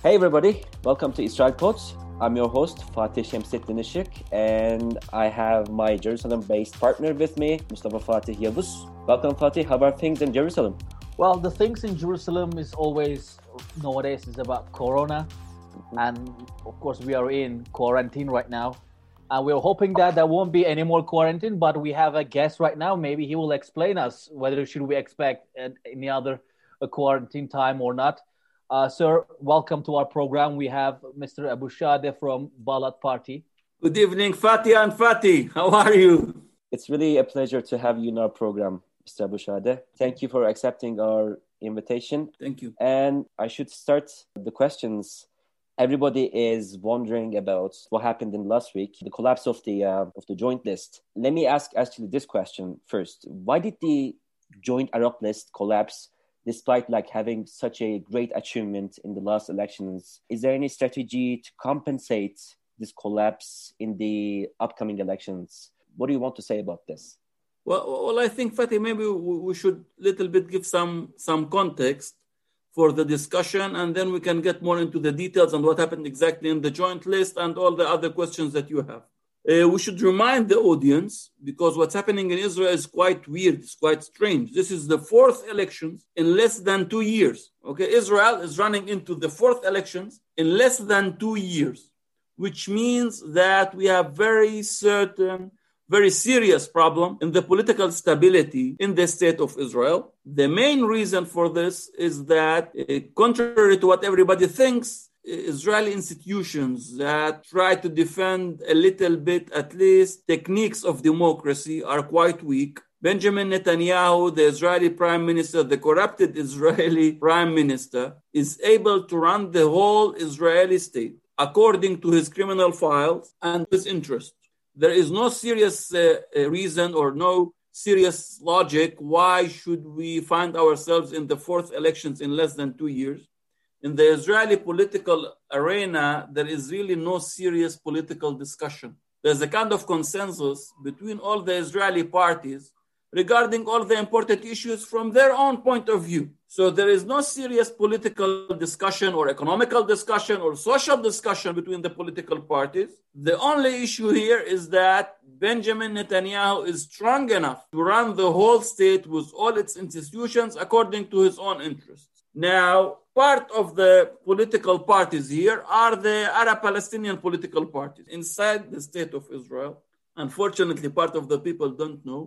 Hey everybody, welcome to Israel Pods. I'm your host Fatih Şemsettin Işık and I have my Jerusalem-based partner with me, Mustafa Fatih Yavuz. Welcome Fatih, how are things in Jerusalem? Well, the things in Jerusalem is always nowadays is about Corona, mm-hmm. and of course we are in quarantine right now. And we're hoping that there won't be any more quarantine, but we have a guest right now. Maybe he will explain us whether should we expect any other quarantine time or not. Uh, sir, welcome to our program. We have Mr. Abou Shahadeh from Balad Party. Good evening, Fatih and Fatih. How are you? It's really a pleasure to have you in our program, Mr. Abou Shahadeh. Thank you for accepting our invitation. Thank you. And I should start the questions. Everybody is wondering about what happened in last week, the collapse of the uh, of the joint list. Let me ask actually this question first. Why did the joint Arab list collapse despite like having such a great achievement in the last elections is there any strategy to compensate this collapse in the upcoming elections? What do you want to say about this? Well, well i think fatih maybe we should little bit give some some context for the discussion and then we can get more into the details and what happened exactly in the joint list and all the other questions that you have uh, we should remind the audience because what's happening in Israel is quite weird, it's quite strange. This is the fourth elections in less than two years. Okay, Israel is running into the fourth elections in less than two years, which means that we have very certain, very serious problem in the political stability in the state of Israel. The main reason for this is that, uh, contrary to what everybody thinks, Israeli institutions that try to defend a little bit, at least, techniques of democracy are quite weak. Benjamin Netanyahu, the Israeli prime minister, the corrupted Israeli prime minister, is able to run the whole Israeli state according to his criminal files and his interest. There is no serious uh, uh reason or no serious logic why should we find ourselves in the fourth elections in less than two years in the Israeli political arena, there is really no serious political discussion. There's a kind of consensus between all the Israeli parties regarding all the important issues from their own point of view. So there is no serious political discussion or economical discussion or social discussion between the political parties. The only issue here is that Benjamin Netanyahu is strong enough to run the whole state with all its institutions according to his own interests. Now, part of the political parties here are the Arab Palestinian political parties inside the state of Israel. Unfortunately, part of the people don't know.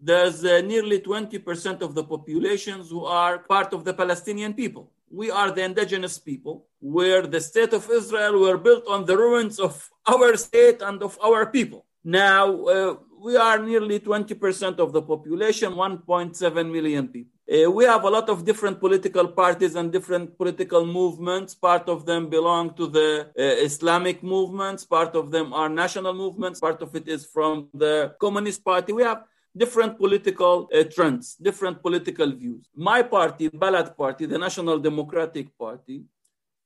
There's uh, nearly 20% of the populations who are part of the Palestinian people. We are the indigenous people, where the state of Israel were built on the ruins of our state and of our people. Now, uh, we are nearly 20% of the population, 1.7 million people. Uh, we have a lot of different political parties and different political movements. Part of them belong to the uh, Islamic movements, part of them are national movements, part of it is from the Communist Party. We have different political uh, trends, different political views. My party, Balad Party, the National Democratic Party,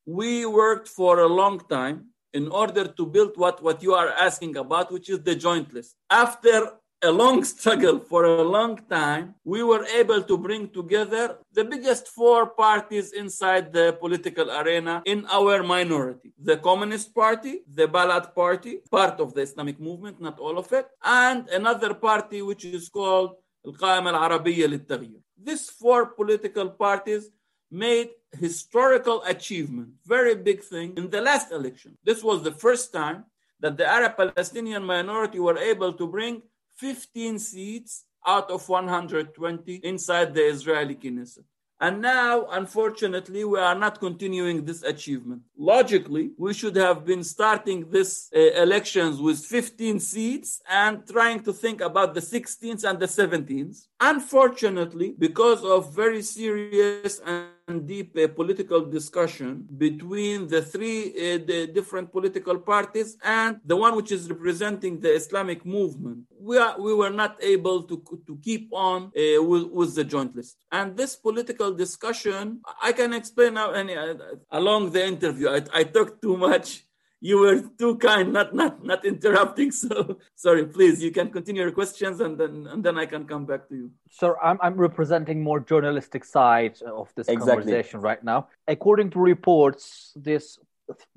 we worked for a long time in order to build what, what you are asking about, which is the joint list. After a long struggle for a long time, we were able to bring together the biggest four parties inside the political arena in our minority the Communist Party, the Balad Party, part of the Islamic movement, not all of it, and another party which is called القائمة العربية للتغيير. These four political parties made historical achievement, very big thing in the last election. This was the first time that the Arab Palestinian minority were able to bring 15 seats out of 120 inside the Israeli Knesset. And now, unfortunately, we are not continuing this achievement. Logically, we should have been starting this uh, elections with 15 seats and trying to think about the 16th and the 17th. Unfortunately, because of very serious and deep uh, political discussion between the three uh, the different political parties and the one which is representing the Islamic movement. We, are, we were not able to, to keep on uh, with, with the joint list. And this political discussion, I can explain now any, uh, along the interview. I, I talked too much you were too kind, not not not interrupting. So sorry, please, you can continue your questions, and then and then I can come back to you. Sir, I'm I'm representing more journalistic side of this exactly. conversation right now. According to reports, this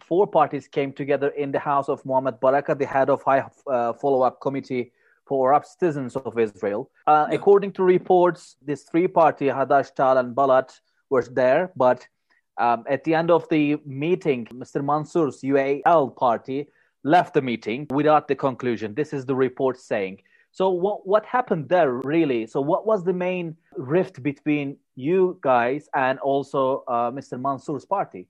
four parties came together in the house of Mohammed Baraka, the head of high uh, follow-up committee for Arab citizens of Israel. Uh, yeah. According to reports, this three-party Hadash, Ta'al, and Balad, was there, but um, at the end of the meeting, Mr. Mansour's UAL party left the meeting without the conclusion. This is the report saying. So what what happened there really? So what was the main rift between you guys and also uh, Mr. Mansour's party?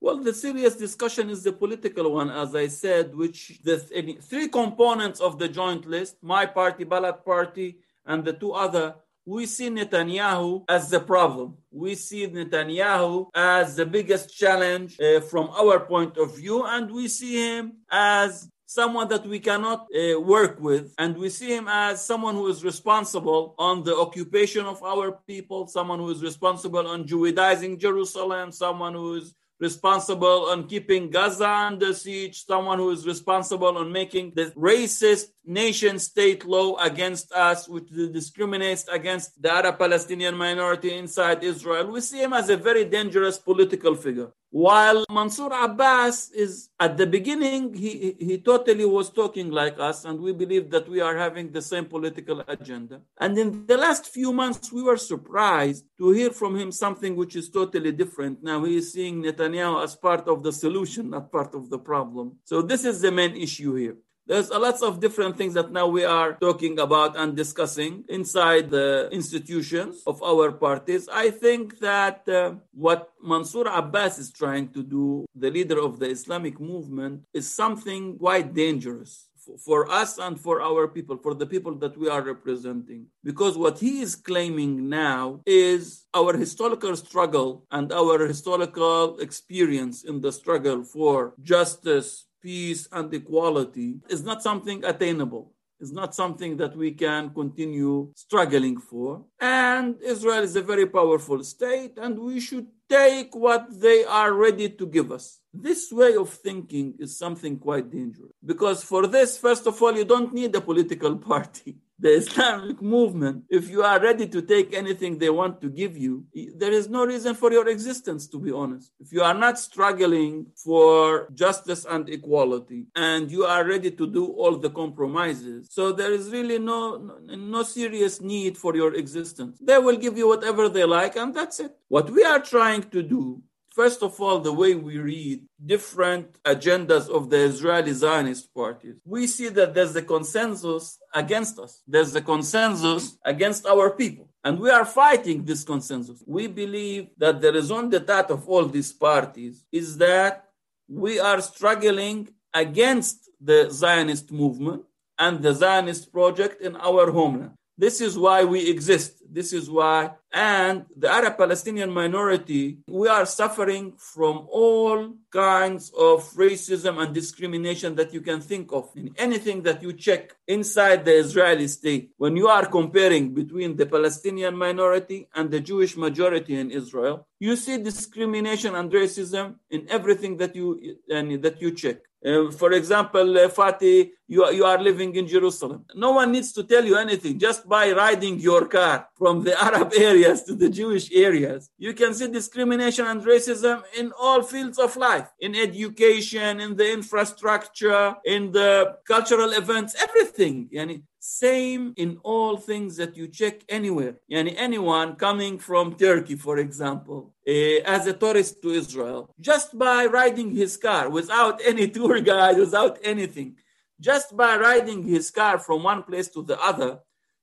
Well, the serious discussion is the political one, as I said, which the three components of the joint list, my party, Balad party, and the two other we see Netanyahu as the problem. We see Netanyahu as the biggest challenge uh, from our point of view, and we see him as someone that we cannot uh, work with. And we see him as someone who is responsible on the occupation of our people, someone who is responsible on Judaizing Jerusalem, someone who is responsible on keeping Gaza under siege, someone who is responsible on making the racist nation state law against us, which discriminates against the Arab Palestinian minority inside Israel. We see him as a very dangerous political figure. While Mansour Abbas is at the beginning, he, he totally was talking like us, and we believe that we are having the same political agenda. And in the last few months, we were surprised to hear from him something which is totally different. Now he is seeing Netanyahu as part of the solution, not part of the problem. So this is the main issue here. There's a lots of different things that now we are talking about and discussing inside the institutions of our parties. I think that uh, what Mansour Abbas is trying to do, the leader of the Islamic movement, is something quite dangerous for us and for our people, for the people that we are representing. Because what he is claiming now is our historical struggle and our historical experience in the struggle for justice, peace, and equality is not something attainable. It's not something that we can continue struggling for. And Israel is a very powerful state, and we should take what they are ready to give us. This way of thinking is something quite dangerous because for this, first of all, you don't need a political party the Islamic movement, if you are ready to take anything they want to give you, there is no reason for your existence, to be honest. If you are not struggling for justice and equality and you are ready to do all the compromises, so there is really no, no, no serious need for your existence. They will give you whatever they like, and that's it. What we are trying to do First of all, the way we read different agendas of the Israeli Zionist parties, we see that there's a consensus against us. There's a consensus against our people. And we are fighting this consensus. We believe that the raison d'être of all these parties is that we are struggling against the Zionist movement and the Zionist project in our homeland. This is why we exist. This is why. And the Arab Palestinian minority, we are suffering from all kinds of racism and discrimination that you can think of. In anything that you check inside the Israeli state, when you are comparing between the Palestinian minority and the Jewish majority in Israel, you see discrimination and racism in everything that you, that you check. Uh, for example, uh, Fatih, you, you are living in Jerusalem. No one needs to tell you anything. Just by riding your car from the Arab areas to the Jewish areas, you can see discrimination and racism in all fields of life in education, in the infrastructure, in the cultural events, everything. Yani, same in all things that you check anywhere. Yani anyone coming from Turkey, for example, uh, as a tourist to Israel, just by riding his car without any tour guide, without anything, just by riding his car from one place to the other,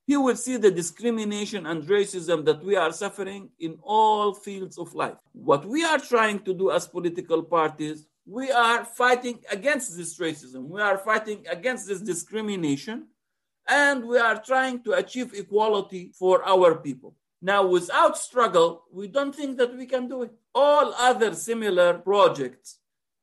he will see the discrimination and racism that we are suffering in all fields of life. What we are trying to do as political parties, we are fighting against this racism. We are fighting against this discrimination and we are trying to achieve equality for our people. Now, without struggle, we don't think that we can do it. All other similar projects,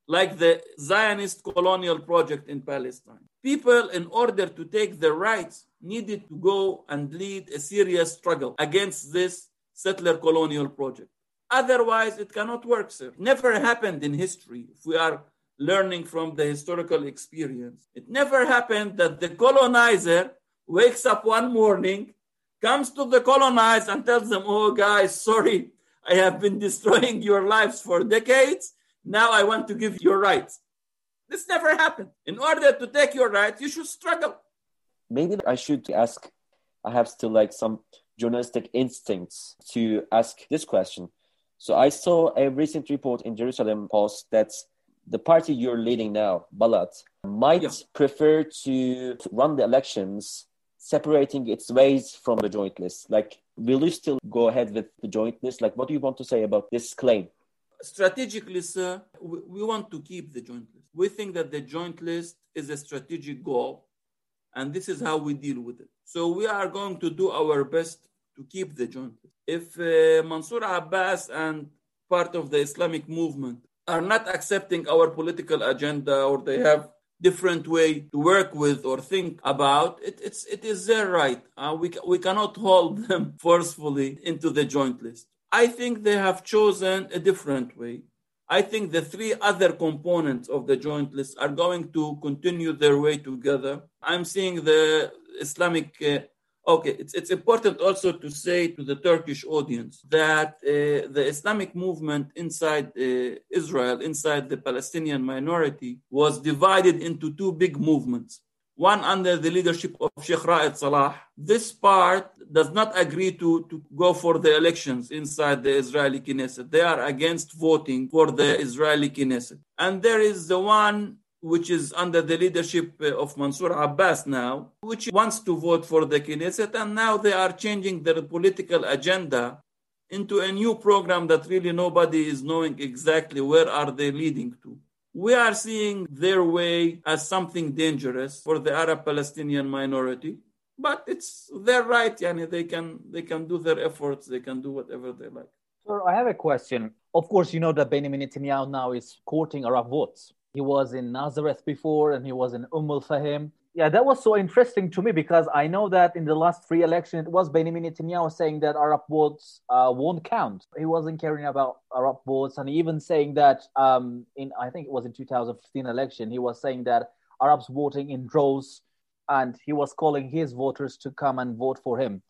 like the Zionist colonial project in Palestine, people, in order to take their rights, needed to go and lead a serious struggle against this settler colonial project. Otherwise, it cannot work, sir. Never happened in history. If we are learning from the historical experience. It never happened that the colonizer wakes up one morning, comes to the colonized and tells them, Oh, guys, sorry, I have been destroying your lives for decades. Now I want to give you rights. This never happened. In order to take your rights, you should struggle. Maybe I should ask, I have still like some journalistic instincts to ask this question. So I saw a recent report in Jerusalem Post that the party you're leading now, Balad, might yeah. prefer to run the elections separating its ways from the joint list. Like, will you still go ahead with the joint list? Like, what do you want to say about this claim? Strategically, sir, we want to keep the joint list. We think that the joint list is a strategic goal, and this is how we deal with it. So we are going to do our best to keep the joint list. If uh, Mansour Abbas and part of the Islamic movement are not accepting our political agenda or they have different way to work with or think about it it's it is their right uh, we, we cannot hold them forcefully into the joint list i think they have chosen a different way i think the three other components of the joint list are going to continue their way together i'm seeing the islamic uh, Okay, it's, it's important also to say to the Turkish audience that uh, the Islamic movement inside uh, Israel, inside the Palestinian minority, was divided into two big movements. One under the leadership of Sheikh Raed Salah. This part does not agree to, to go for the elections inside the Israeli Knesset. They are against voting for the Israeli Knesset. And there is the one which is under the leadership uh, of Mansour Abbas now, which wants to vote for the Knesset, and now they are changing their political agenda into a new program that really nobody is knowing exactly where are they leading to. We are seeing their way as something dangerous for the Arab Palestinian minority, but it's their right. Yani they can they can do their efforts, they can do whatever they like. Sir, I have a question. Of course, you know that Benjamin Netanyahu now is courting Arab votes he was in Nazareth before and he was in Umm al-Fahim. Yeah, that was so interesting to me because I know that in the last free election, it was Benjamin Netanyahu saying that Arab votes uh, won't count. He wasn't caring about Arab votes, and even saying that um, in I think it was in 2015 election, he was saying that Arabs voting in droves, and he was calling his voters to come and vote for him.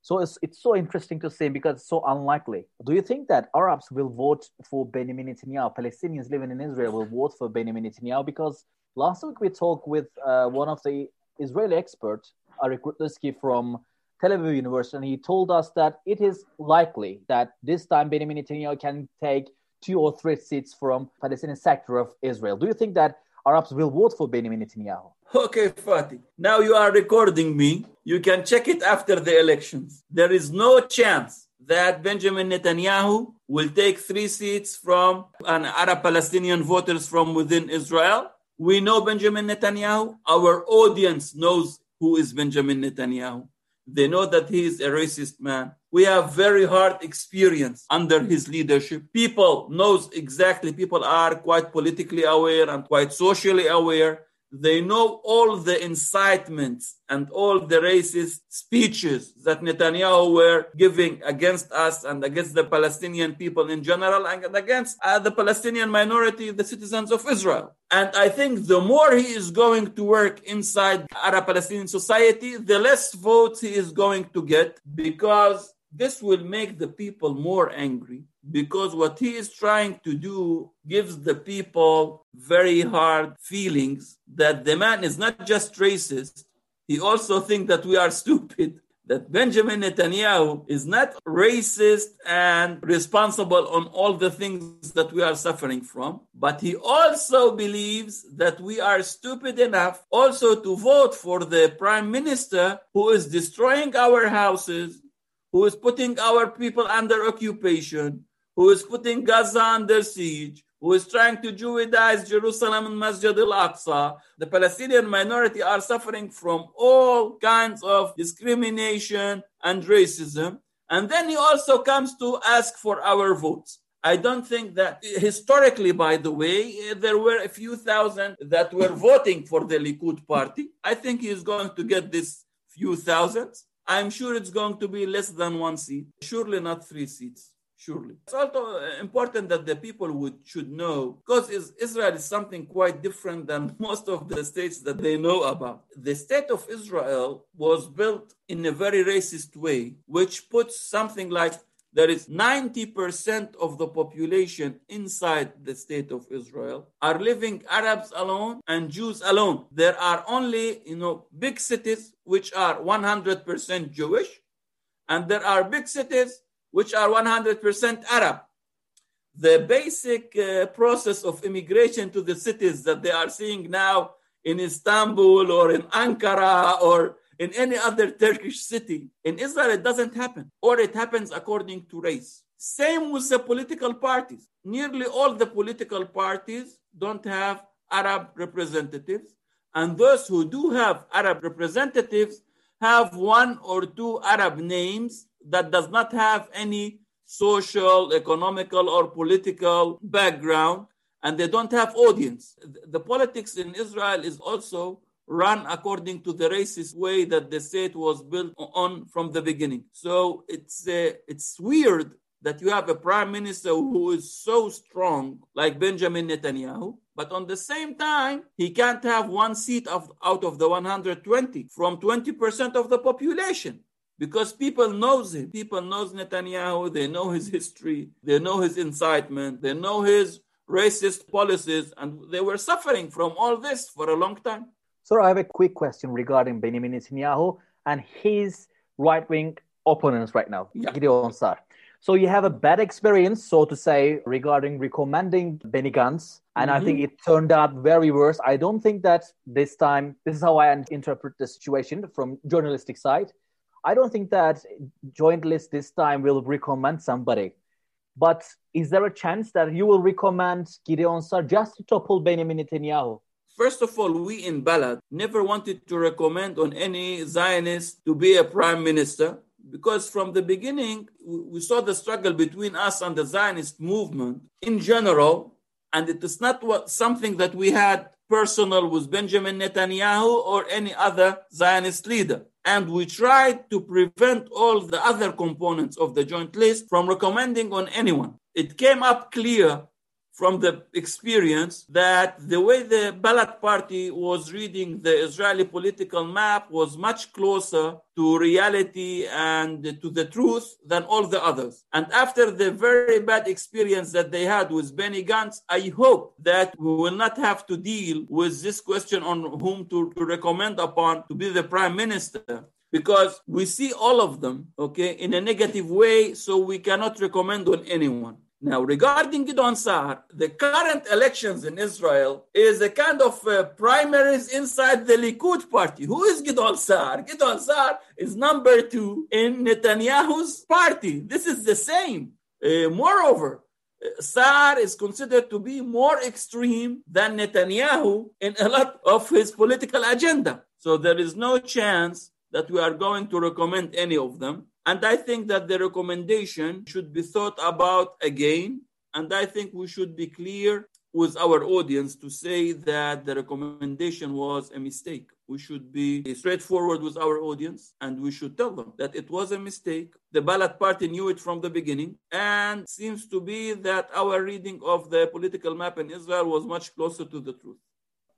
So it's, it's so interesting to see because it's so unlikely. Do you think that Arabs will vote for Benjamin Netanyahu? Palestinians living in Israel will vote for Benjamin Netanyahu? Because last week we talked with uh, one of the Israeli experts, Arik Rudnitzky from Tel Aviv University, and he told us that it is likely that this time Benjamin Netanyahu can take two or three seats from Palestinian sector of Israel. Do you think that Arabs will vote for Benjamin Netanyahu? Okay, Fatih. Now you are recording me. You can check it after the elections. There is no chance that Benjamin Netanyahu will take three seats from an Arab Palestinian voters from within Israel. We know Benjamin Netanyahu. Our audience knows who is Benjamin Netanyahu. They know that he is a racist man. We have very hard experience under his leadership. People knows exactly. People are quite politically aware and quite socially aware they know all the incitements and all the racist speeches that Netanyahu were giving against us and against the Palestinian people in general and against uh, the Palestinian minority, the citizens of Israel. And I think the more he is going to work inside Arab Palestinian society, the less votes he is going to get because this will make the people more angry because what he is trying to do gives the people very hard feelings that the man is not just racist. He also thinks that we are stupid that benjamin netanyahu is not racist and responsible on all the things that we are suffering from. But he also believes that we are stupid enough also to vote for the prime minister who is destroying our houses who is putting our people under occupation who is putting Gaza under siege, who is trying to Judaize Jerusalem and Masjid al-Aqsa. The Palestinian minority are suffering from all kinds of discrimination and racism. And then he also comes to ask for our votes. I don't think that historically, by the way, eh, there were a few thousand that were voting for the Likud party. I think he's going to get this few thousands. I'm sure it's going to be less than one seat, surely not three seats. surely. It's also uh, important that the people would should know because Israel is something quite different than most of the states that they know about. The state of Israel was built in a very racist way, which puts something like there is 90% of the population inside the state of Israel are living Arabs alone and Jews alone. There are only, you know, big cities which are 100% Jewish and there are big cities which are 100% Arab. The basic uh, process of immigration to the cities that they are seeing now in Istanbul or in Ankara or in any other Turkish city, in Israel it doesn't happen, or it happens according to race. Same with the political parties. Nearly all the political parties don't have Arab representatives, and those who do have Arab representatives have one or two Arab names that does not have any social, economical, or political background, and they don't have audience. The politics in Israel is also run according to the racist way that the state was built on from the beginning. So it's uh, it's weird that you have a prime minister who is so strong like Benjamin Netanyahu, but on the same time, he can't have one seat of, out of the 120 from 20% of the population because people knows him. People knows Netanyahu. They know his history. They know his incitement. They know his racist policies, and they were suffering from all this for a long time. So I have a quick question regarding Benjamin Netanyahu and his right-wing opponents right now, yeah. Gideon Sa'ar. So you have a bad experience, so to say, regarding recommending Benny Gantz, and mm-hmm. I think it turned out very worse. I don't think that this time, this is how I interpret the situation from journalistic side. I don't think that joint list this time will recommend somebody. But is there a chance that you will recommend Gideon Sa'ar just to topple Benjamin Netanyahu? First of all, we in Balad never wanted to recommend on any Zionist to be a prime minister because from the beginning we saw the struggle between us and the Zionist movement in general, and it is not what, something that we had personal with Benjamin Netanyahu or any other Zionist leader and we tried to prevent all the other components of the joint list from recommending on anyone. It came up clear from the experience that the way the Balad party was reading the Israeli political map was much closer to reality and to the truth than all the others. And after the very bad experience that they had with Benny Gantz, I hope that we will not have to deal with this question on whom to, to recommend upon to be the prime minister because we see all of them okay in a negative way so we cannot recommend on anyone now, regarding Gidon Sa'ar, the current elections in Israel is a kind of uh, primaries inside the Likud party. Who is Gidon Sa'ar? Gidon Sa'ar is number two in Netanyahu's party. This is the same. Uh, moreover, uh, Sa'ar is considered to be more extreme than Netanyahu in a lot of his political agenda. So there is no chance that we are going to recommend any of them. And I think that the recommendation should be thought about again. And I think we should be clear with our audience to say that the recommendation was a mistake. We should be straightforward with our audience and we should tell them that it was a mistake. The Balad party knew it from the beginning and seems to be that our reading of the political map in Israel was much closer to the truth.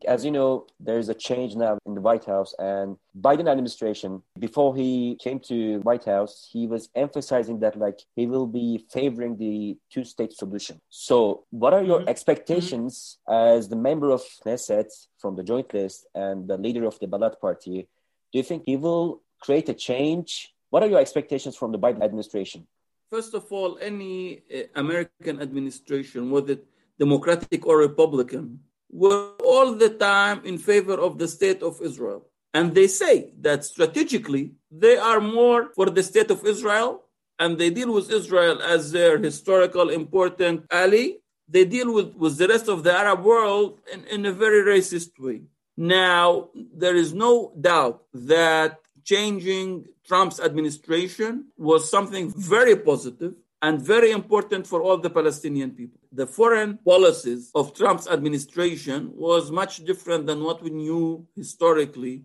As you know, there's a change now in the White House, and Biden administration, before he came to White House, he was emphasizing that like he will be favoring the two-state solution. So, what are your mm-hmm. expectations mm-hmm. as the member of Knesset from the Joint List and the leader of the Balad Party? Do you think he will create a change? What are your expectations from the Biden administration? First of all, any uh, American administration, whether Democratic or Republican, were all the time in favor of the state of Israel. And they say that strategically, they are more for the state of Israel and they deal with Israel as their historical important ally. They deal with, with the rest of the Arab world in, in a very racist way. Now, there is no doubt that changing Trump's administration was something very positive and very important for all the Palestinian people. The foreign policies of Trump's administration was much different than what we knew historically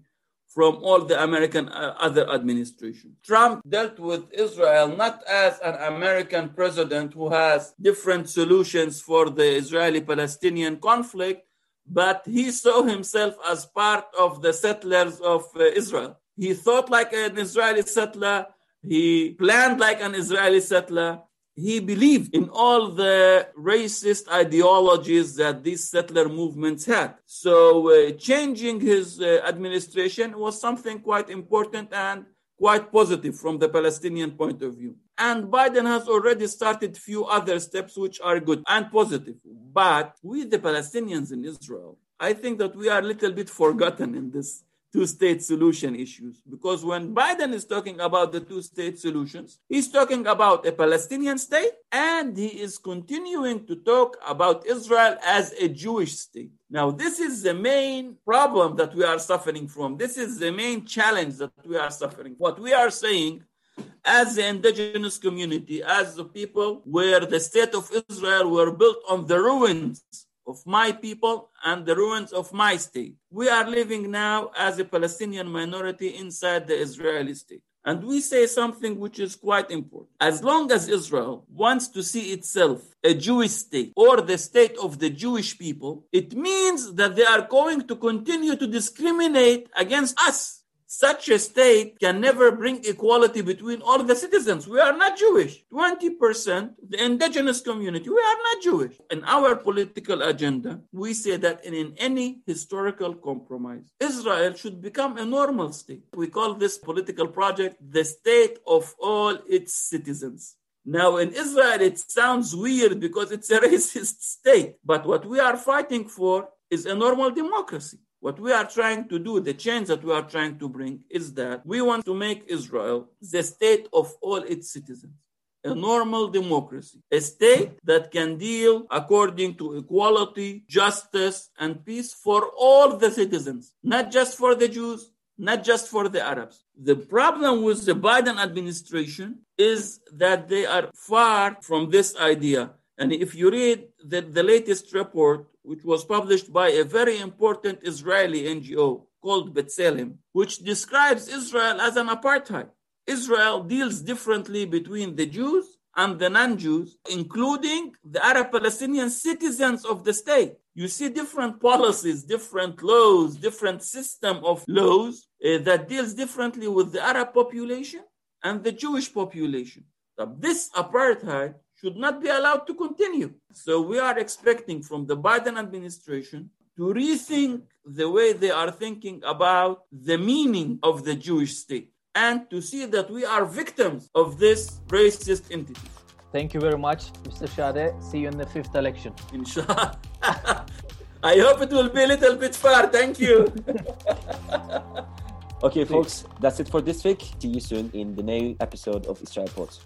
from all the American uh, other administrations. Trump dealt with Israel not as an American president who has different solutions for the Israeli Palestinian conflict, but he saw himself as part of the settlers of uh, Israel. He thought like an Israeli settler, he planned like an Israeli settler, he believed in all the racist ideologies that these settler movements had. So uh, changing his uh, administration was something quite important and quite positive from the Palestinian point of view. And Biden has already started few other steps which are good and positive. But we, the Palestinians in Israel, I think that we are a little bit forgotten in this two state solution issues. Because when Biden is talking about the two state solutions, he's talking about a Palestinian state and he is continuing to talk about Israel as a Jewish state. Now, this is the main problem that we are suffering from. This is the main challenge that we are suffering. What we are saying as the indigenous community, as the people where the state of Israel were built on the ruins of my people and the ruins of my state. We are living now as a Palestinian minority inside the Israeli state. And we say something which is quite important. As long as Israel wants to see itself a Jewish state or the state of the Jewish people, it means that they are going to continue to discriminate against us such a state can never bring equality between all the citizens. We are not Jewish. 20%, the indigenous community, we are not Jewish. In our political agenda, we say that in, any historical compromise, Israel should become a normal state. We call this political project the state of all its citizens. Now, in Israel, it sounds weird because it's a racist state. But what we are fighting for is a normal democracy. What we are trying to do, the change that we are trying to bring, is that we want to make Israel the state of all its citizens a normal democracy, a state that can deal according to equality, justice, and peace for all the citizens, not just for the Jews, not just for the Arabs. The problem with the Biden administration is that they are far from this idea. And if you read the, the latest report which was published by a very important Israeli NGO called B'Tselem, which describes Israel as an apartheid. Israel deals differently between the Jews and the non Jews, including the Arab Palestinian citizens of the state. You see different policies, different laws, different system of laws uh, that deals differently with the Arab population and the Jewish population. This apartheid should not be allowed to continue. So we are expecting from the Biden administration to rethink the way they are thinking about the meaning of the Jewish state and to see that we are victims of this racist entity. Thank you very much, Mr. Shahadeh. See you in the fifth election. Inshallah. I hope it will be a little bit far. Thank you. okay, folks, that's it for this week. See you soon in the new episode of Israel Pods.